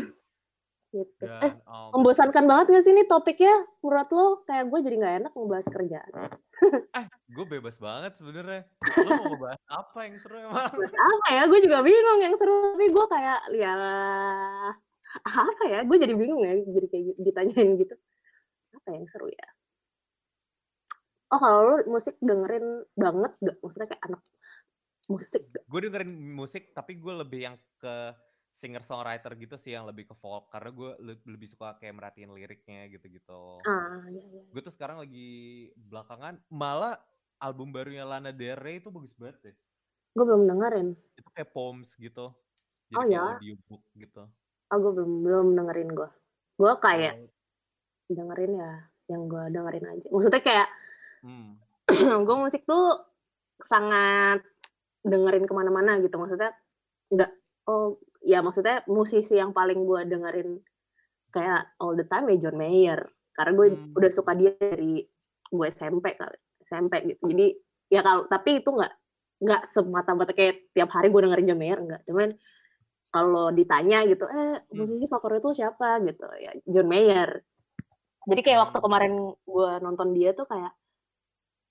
gitu. Eh dan um, membosankan banget gak sih ini topiknya? Menurut lo kayak gue jadi nggak enak ngebahas kerjaan gue bebas banget sebenarnya lo mau ngebahas apa yang seru emang? Bahas apa ya gue juga bingung yang seru tapi gue kayak ya apa ya? Gue jadi bingung ya jadi kayak ditanyain gitu. Apa yang seru ya? Oh kalau lu musik dengerin banget gak maksudnya kayak anak musik gak? gue dengerin musik tapi gue lebih yang ke singer songwriter gitu sih yang lebih ke folk karena gue le- lebih suka kayak merhatiin liriknya gitu-gitu. Ah ya ya gue tuh sekarang lagi belakangan malah album barunya Lana Del Rey itu bagus banget deh. Gue belum dengerin. Itu kayak poems gitu jadi Oh, ya? audiobook gitu. Oh gue belum belum dengerin gue. Gue kayak Oh, dengerin ya yang gue dengerin aja. Maksudnya kayak hmm. gue musik tuh sangat dengerin ke mana-mana gitu. Maksudnya nggak oh ya maksudnya musisi yang paling gue dengerin kayak all the time ya John Mayer. Karena gue Hmm. udah suka dia dari gue SMP kali SMP gitu. Jadi ya kalau tapi itu nggak nggak semata-mata kayak tiap hari gue dengerin John Mayer enggak cuman kalau ditanya gitu eh Hmm. musisi favorit tuh siapa? gitu. Ya John Mayer. Jadi kayak waktu Hmm. kemarin gue nonton dia tuh kayak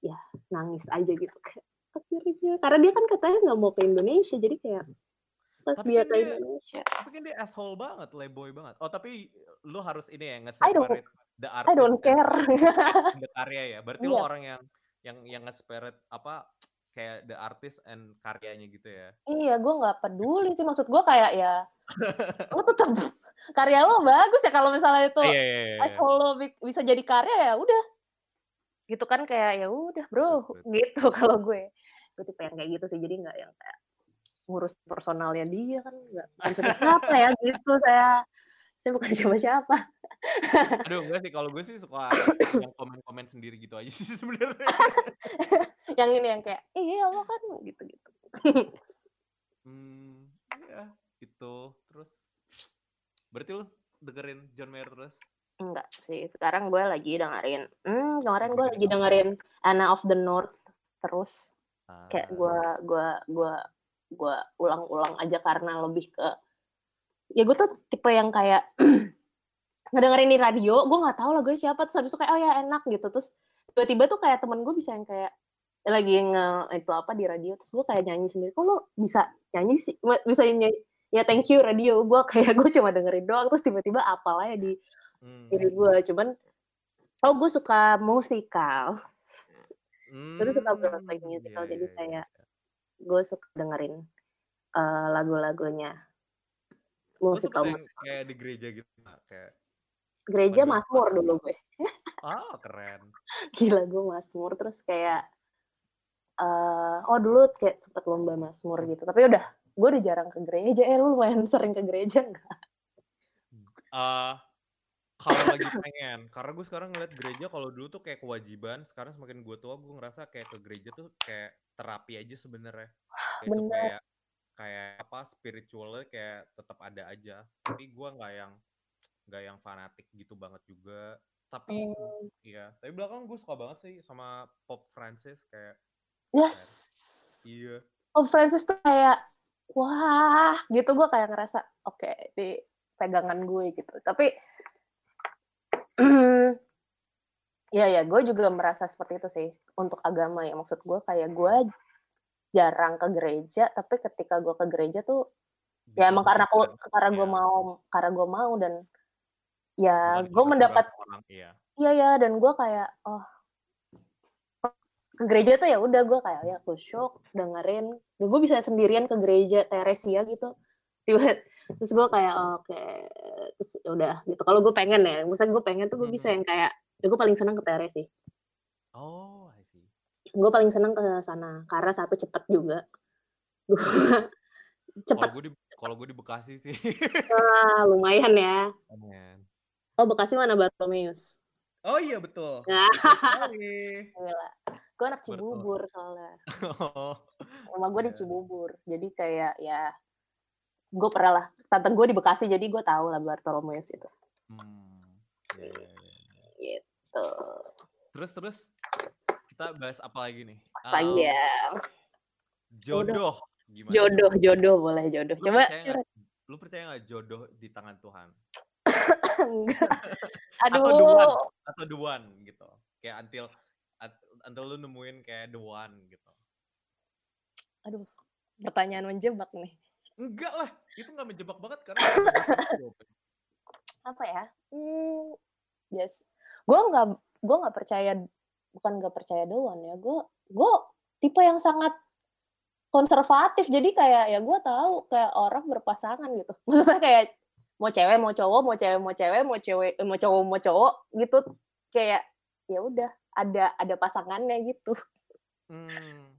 ya nangis aja gitu. Kayak akhirnya karena dia kan katanya nggak mau ke Indonesia. Jadi kayak pas Tapi dia kan ke dia- Indonesia tapi kan dia asshole banget playboy banget oh tapi lu harus ini ya nge-separate the artist I don't care the karya ya berarti lo Iya. orang yang yang yang nge-separate apa kayak the artist and karyanya gitu ya. Iya, gue nggak peduli sih. Maksud gue kayak ya, lo tetap karya lo bagus ya kalau misalnya itu Iya iya iya. as lo bi- bisa jadi karya ya udah. Gitu kan kayak ya udah bro, Betul. gitu kalau gue. Gue tipe yang kayak gitu sih. Jadi nggak yang kayak ngurus personalnya dia kan nggak siapa ya gitu saya saya bukan siapa siapa Aduh enggak sih kalau gue sih suka yang komen-komen sendiri gitu aja sih sebenarnya. yang ini yang kayak iya lo kan gitu gitu Hmm, ya gitu. Terus berarti lu dengerin John Mayer terus? enggak sih sekarang gue lagi dengerin hmm kemarin gue lagi dengerin Anna of the North terus kayak Ah, gue gue gue gue ulang-ulang aja karena lebih ke ya gue tuh tipe yang kayak ngedengerin di radio gue nggak tahu lah gue siapa terus habis itu kayak oh ya enak gitu. Terus tiba-tiba tuh kayak temen gue bisa yang kayak lagi nge itu apa di radio terus gue kayak nyanyi sendiri. Kok lo bisa nyanyi sih? Bisa nyanyi? Ya thank you radio. Gue kayak gue cuma dengerin doang terus tiba-tiba apalah ya di hmm, diri gue cuman oh gue suka musikal. Terus suka hmm, Broadway musical jadi iya, iya, kayak iya. Gue suka dengerin eh, lagu-lagunya musikal yang kayak di gereja gitu nggak? kayak gereja. Mazmur dulu gue ah keren. gila gue Mazmur terus kayak eh oh dulu kayak sempet lomba Mazmur gitu tapi udah gue udah jarang ke gereja eh lu lumayan sering ke gereja enggak Eh kalau lagi pengen, karena gue sekarang ngeliat gereja kalau dulu tuh kayak kewajiban, sekarang semakin gue tua gue ngerasa kayak ke gereja tuh kayak terapi aja sebenarnya. Kayak supaya kayak apa spiritualnya kayak tetap ada aja. Tapi gue nggak yang nggak yang fanatik gitu banget juga. Tapi Hmm, iya, tapi belakang gue suka banget sih sama Pop Francis kayak yes iya. oh Francis tuh kayak wah gitu gue kayak ngerasa oke di pegangan gue gitu tapi ya ya gue juga merasa seperti itu sih untuk agama ya maksud gue kayak gue jarang ke gereja tapi ketika gue ke gereja tuh ya emang karena kan. karena gue Iya. mau karena gue mau dan ya gue mendapat orang, iya. iya ya dan gue kayak oh ke gereja tuh ya udah gue kayak ya kusyuk dengerin dan gue bisa sendirian ke gereja Teresia gitu tiba terus gue kayak oke terus ya udah gitu kalau gue pengen ya misalnya gue pengen tuh gue bisa yang kayak ya gue paling seneng ke Teres sih Oh, I see. gue paling seneng ke sana karena satu cepet juga cepet gue di kalau gue di Bekasi sih. ah, lumayan ya Amen. oh Bekasi mana Bartomeus Oh iya betul. Gila. gue anak. Cibubur soalnya Oh, rumah gue di Iya. Cibubur jadi kayak ya gue pernah lah tante gue di Bekasi jadi gue tahu lah Bartolomeus itu hmm. Iya, iya, iya. tuh Terus terus kita bahas apa lagi nih? Um, ya Jodoh. Gimana? jodoh jodoh boleh jodoh Lu coba percaya nggak- Lu percaya nggak jodoh di tangan Tuhan? enggak Atau aduh the one? Atau the one gitu? Kayak until until lu nemuin kayak the one gitu. aduh pertanyaan menjebak nih Enggak lah, itu nggak menjebak banget karena apa ya? Hmm, yes. Gue nggak gue nggak percaya bukan nggak percaya doan ya. Gue gue tipe yang sangat konservatif. Jadi kayak ya gue tahu kayak orang berpasangan gitu. Maksudnya kayak mau cewek mau cowok mau cewek mau cewek mau cewek eh, mau cowok mau cowok gitu. Kayak ya udah ada ada pasangannya gitu. Hmm.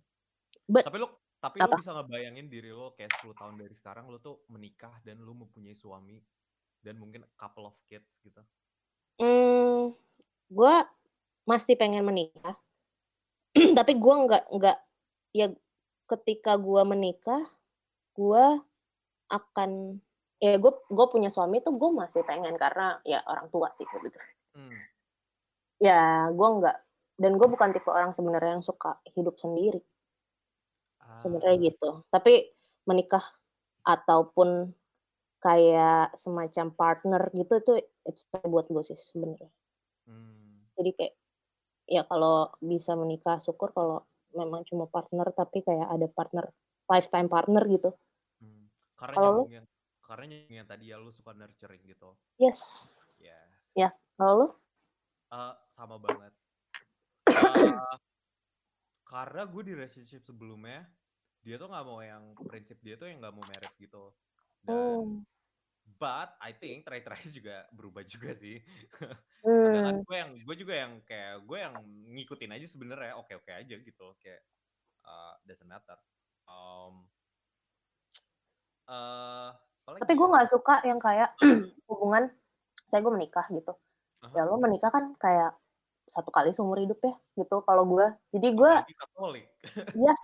But- tapi lu tapi apa? lu bisa ngebayangin diri lo kayak 10 tahun dari sekarang lo tuh menikah dan lu mempunyai suami dan mungkin couple of kids gitu. Hmm, gue masih pengen menikah, tapi gue nggak nggak ya ketika gue menikah, gue akan ya gue gue punya suami tuh gue masih pengen karena ya orang tua sih sebetulnya. Hmm. Ya gue nggak dan gue bukan tipe orang sebenarnya yang suka hidup sendiri sebenarnya gitu. Tapi menikah ataupun kayak semacam partner gitu tuh itu buat gue sih sebenarnya. hmm. jadi kayak ya kalau bisa menikah syukur kalau memang cuma partner tapi kayak ada partner lifetime partner gitu Hmm. Karena Kalau lu? nyambung yang karena yang tadi ya lu suka nurturing gitu. yes Yes. Ya. kalau lu Eh, sama banget. Eh, karena gue di relationship sebelumnya dia tuh nggak mau yang prinsip dia tuh yang nggak mau merit gitu dan Hmm. but I think terakhir-terakhir juga berubah juga sih Hmm. gue yang gue juga yang kayak gue yang ngikutin aja sebenarnya oke oke aja gitu kayak uh, doesn't matter um, uh, Tapi gue nggak suka yang kayak hubungan saya gue menikah gitu. Aha. Ya lo menikah kan kayak satu kali seumur hidup ya gitu kalau gue. Jadi gue yes.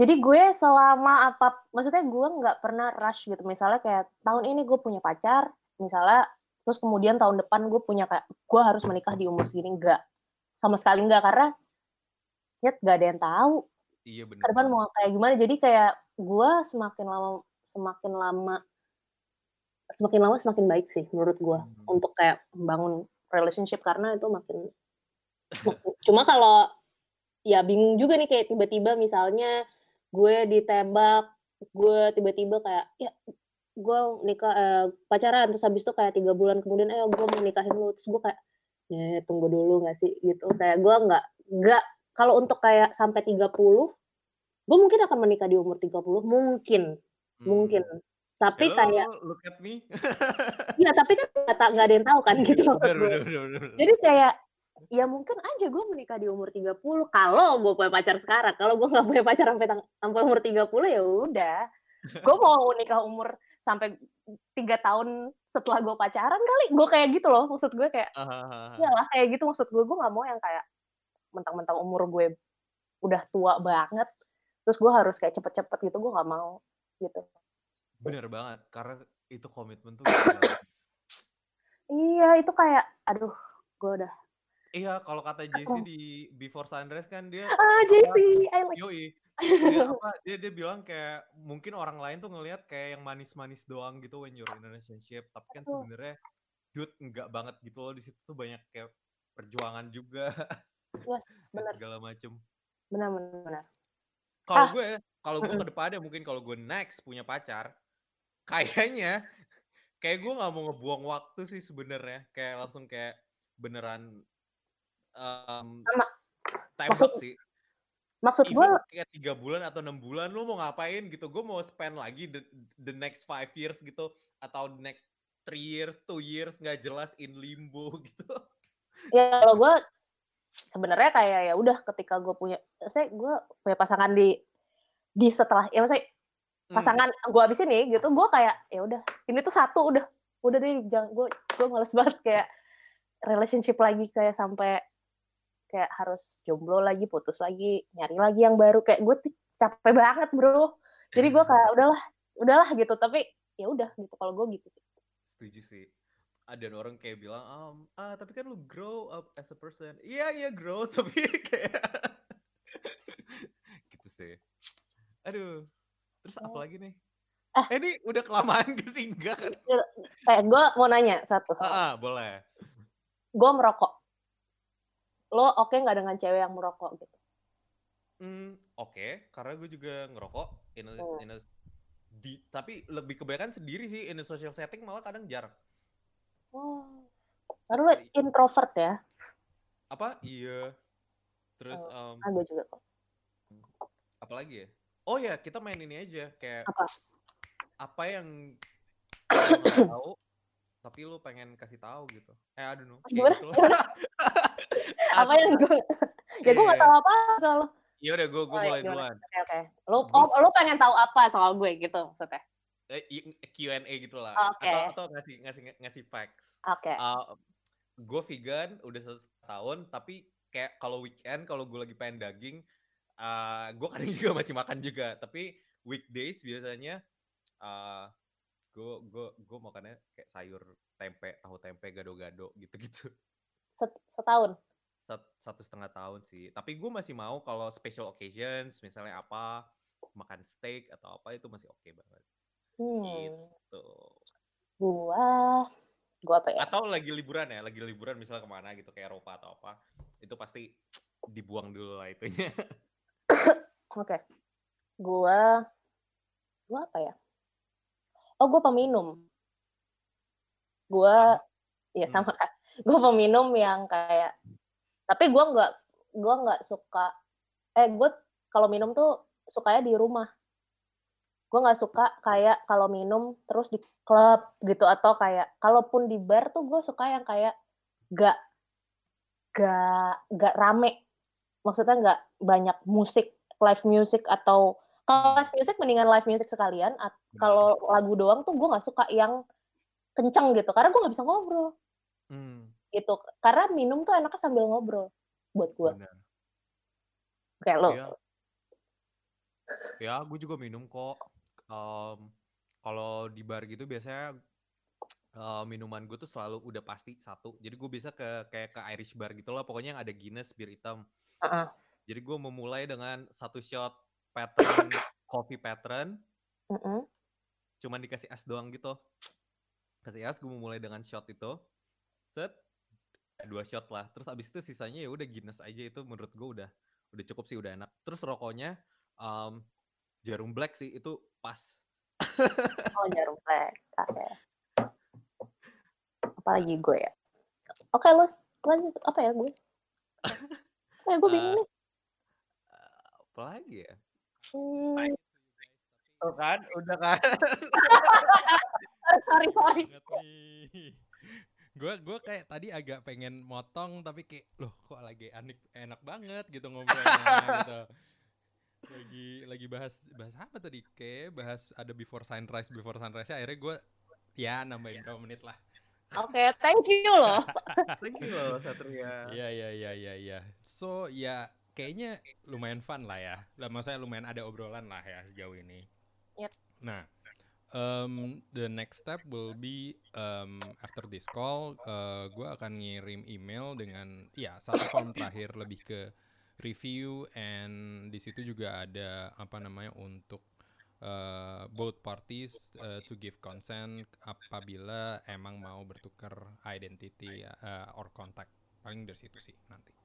Jadi gue selama apa maksudnya gue nggak pernah rush gitu. Misalnya kayak tahun ini gue punya pacar, misalnya terus kemudian tahun depan gue punya kayak gue harus menikah di umur segini enggak. Sama sekali enggak karena ya gak ada yang tahu iya bener ke depan mau kayak gimana. Jadi kayak gue semakin lama semakin lama semakin lama semakin baik sih menurut gue Hmm. untuk kayak membangun relationship karena itu makin cuma kalau ya bingung juga nih kayak tiba-tiba misalnya gue ditembak gue tiba-tiba kayak ya gue nikah eh, pacaran. Terus habis itu kayak tiga bulan kemudian eh gue mau nikahin lu. Terus gue kayak ya tunggu dulu nggak sih? Gitu. Kayak gue nggak nggak kalau untuk kayak sampai 30 gue mungkin akan menikah di umur 30 mungkin mungkin Hmm. tapi Hello, kayak look at me. Iya, tapi kan nggak ada yang tahu kan gitu maksud bener, bener, bener, bener. Jadi kayak ya mungkin aja gue menikah di umur 30 kalau gue punya pacar sekarang. Kalau gue nggak punya pacar sampai sampai umur 30 ya udah. Gue mau nikah umur sampai tiga tahun setelah gue pacaran kali. Gue kayak gitu loh. Maksud gue kayak ya lah kayak gitu maksud gue. Gue nggak mau yang kayak mentang-mentang umur gue udah tua banget. Terus gue harus kayak cepet-cepet gitu. Gue nggak mau gitu. bener banget karena itu komitmen tuh. Iya itu kayak aduh gue udah iya kalau kata JC di Before Sunrise kan dia ah JC I like yoi dia apa dia dia bilang kayak mungkin orang lain tuh ngelihat kayak yang manis-manis doang gitu when you're in a relationship tapi kan sebenarnya dude enggak banget gitu loh di situ tuh banyak kayak perjuangan juga yes benar segala macem benar benar benar. kalau Ah. gue kalau gue ke depannya mungkin kalau gue next punya pacar kayaknya kayak gue nggak mau ngebuang waktu sih sebenarnya kayak langsung kayak beneran um, Sama. Maksud- sih. maksud gue kayak tiga bulan atau enam bulan lu mau ngapain? gitu. Gue mau spend lagi the, the next five years gitu atau the next three years two years nggak jelas in limbo gitu. Ya kalau gue sebenarnya kayak ya udah ketika gue punya saya gue punya pasangan di di setelah ya maksudnya Hmm, pasangan gue abis ini gitu gue kayak ya udah ini tuh satu udah udah deh jangan gue gue males banget kayak relationship lagi kayak sampai kayak harus jomblo lagi putus lagi nyari lagi yang baru. Kayak gue tuh capek banget bro. Jadi gue kayak udahlah udahlah gitu. Tapi ya udah gitu kalau gue gitu sih. Setuju sih. Ada orang kayak bilang um, ah tapi kan lu grow up as a person. Iya iya grow tapi kayak gitu sih. Aduh terus apa Oh. lagi nih? Ah. eh ini udah kelamaan gak sih? Enggak kan? Kayak gue mau nanya satu. Ah, ah, boleh. Gue merokok lo oke nggak dengan cewek yang merokok gitu Hmm, oke, karena gue juga ngerokok in a, Hmm. in a- di, tapi lebih kebanyakan sendiri sih in a social setting malah kadang jarang. oh baru lo introvert ya Apa? Iya. Terus Oh. um, ah gue juga kok apa lagi ya? Oh ya, kita main ini aja kayak apa apa yang tahu tapi lu pengen kasih tahu gitu. Eh, aduh no. Gimana? Gitu. apa yang gue ya gue nggak Iya. tahu apa soal lo Ya udah gue gue Oh, iya, mulai duluan. oke oke lo Gua- oh, lo pengen tahu apa soal gue gitu maksudnya Eh, Q&A gitu lah. Oke. Atau atau ngasih ngasih ngasih facts. oke gue vegan udah satu tahun tapi kayak kalau weekend kalau gue lagi pengen daging gue kadang juga masih makan juga tapi weekdays biasanya gue gue gue makannya kayak sayur tempe tahu tempe gado-gado gitu-gitu. Set- setahun? Sat- satu setengah tahun sih. Tapi gue masih mau kalau special occasions misalnya apa makan steak atau apa itu masih oke banget. Hmm. Tuh gua gua apa ya? Atau lagi liburan ya lagi liburan misalnya ke mana gitu kayak Eropa atau apa itu pasti dibuang dulu lah itunya. Oke. Gua gua apa ya oh gua peminum. Gua ya Hmm. sama kan. Gua peminum yang kayak tapi gua nggak gua nggak suka eh gue kalau minum tuh sukanya di rumah. Gue nggak suka kayak kalau minum terus di klub gitu atau kayak kalaupun di bar tuh gue suka yang kayak gak gak gak rame. Maksudnya nggak banyak musik live music atau kalau live music mendingan live music sekalian kalau lagu doang tuh gue nggak suka yang kenceng gitu karena gue nggak bisa ngobrol Hmm, gitu karena minum tuh enaknya sambil ngobrol buat gue kayak lo Iya. Ya, gue juga minum kok. Em, kalau di bar gitu biasanya eh, minuman gue tuh selalu udah pasti satu. Jadi gue bisa ke kayak ke Irish bar gitu loh. Pokoknya yang ada Guinness bir hitam. Heeh. Jadi gue memulai dengan satu shot pattern coffee pattern. Mm-mm. Cuman dikasih es doang gitu. Kasih es, gue memulai dengan shot itu. Set, eh, dua shot lah. Terus abis itu sisanya ya udah Guinness aja itu menurut gue udah udah cukup sih udah enak. Terus rokoknya em, jarum black sih itu pas. oh jarum black oke apalagi gue ya oke lo lanjut apa ya gue ya gue bingung Eh, nih apa lagi ya? Hmm, Tuh kan, udah kan. sorry sorry. Gue gue kayak tadi agak pengen motong tapi kayak loh kok lagi enak enak banget gitu ngobrolnya gitu. Lagi lagi bahas bahas apa tadi? Kayak bahas ada before sunrise before sunrise akhirnya gue ya nambahin berapa menit lah. oke thank you loh Thank you loh Satria. Iya iya iya iya iya. So ya kayaknya lumayan fun lah ya. Lah maksudnya lumayan ada obrolan lah ya sejauh ini. Yep. Nah, um, the next step will be um, after this call, uh, gue akan ngirim email dengan ya satu form terakhir lebih ke review and di situ juga ada apa namanya untuk uh, both parties uh, to give consent apabila emang mau bertukar identity uh, or contact paling dari situ sih nanti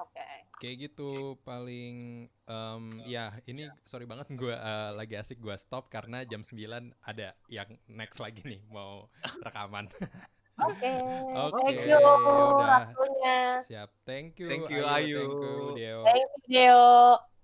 oke. Kayak gitu paling em, ya ini sorry banget gue uh, lagi asik gue stop karena jam 9 ada yang next lagi nih mau rekaman. Oke. Oke, thank you. yaudah. waktunya. Siap. Thank you. Thank you, thank Ayu. you Deo. Thank you Deo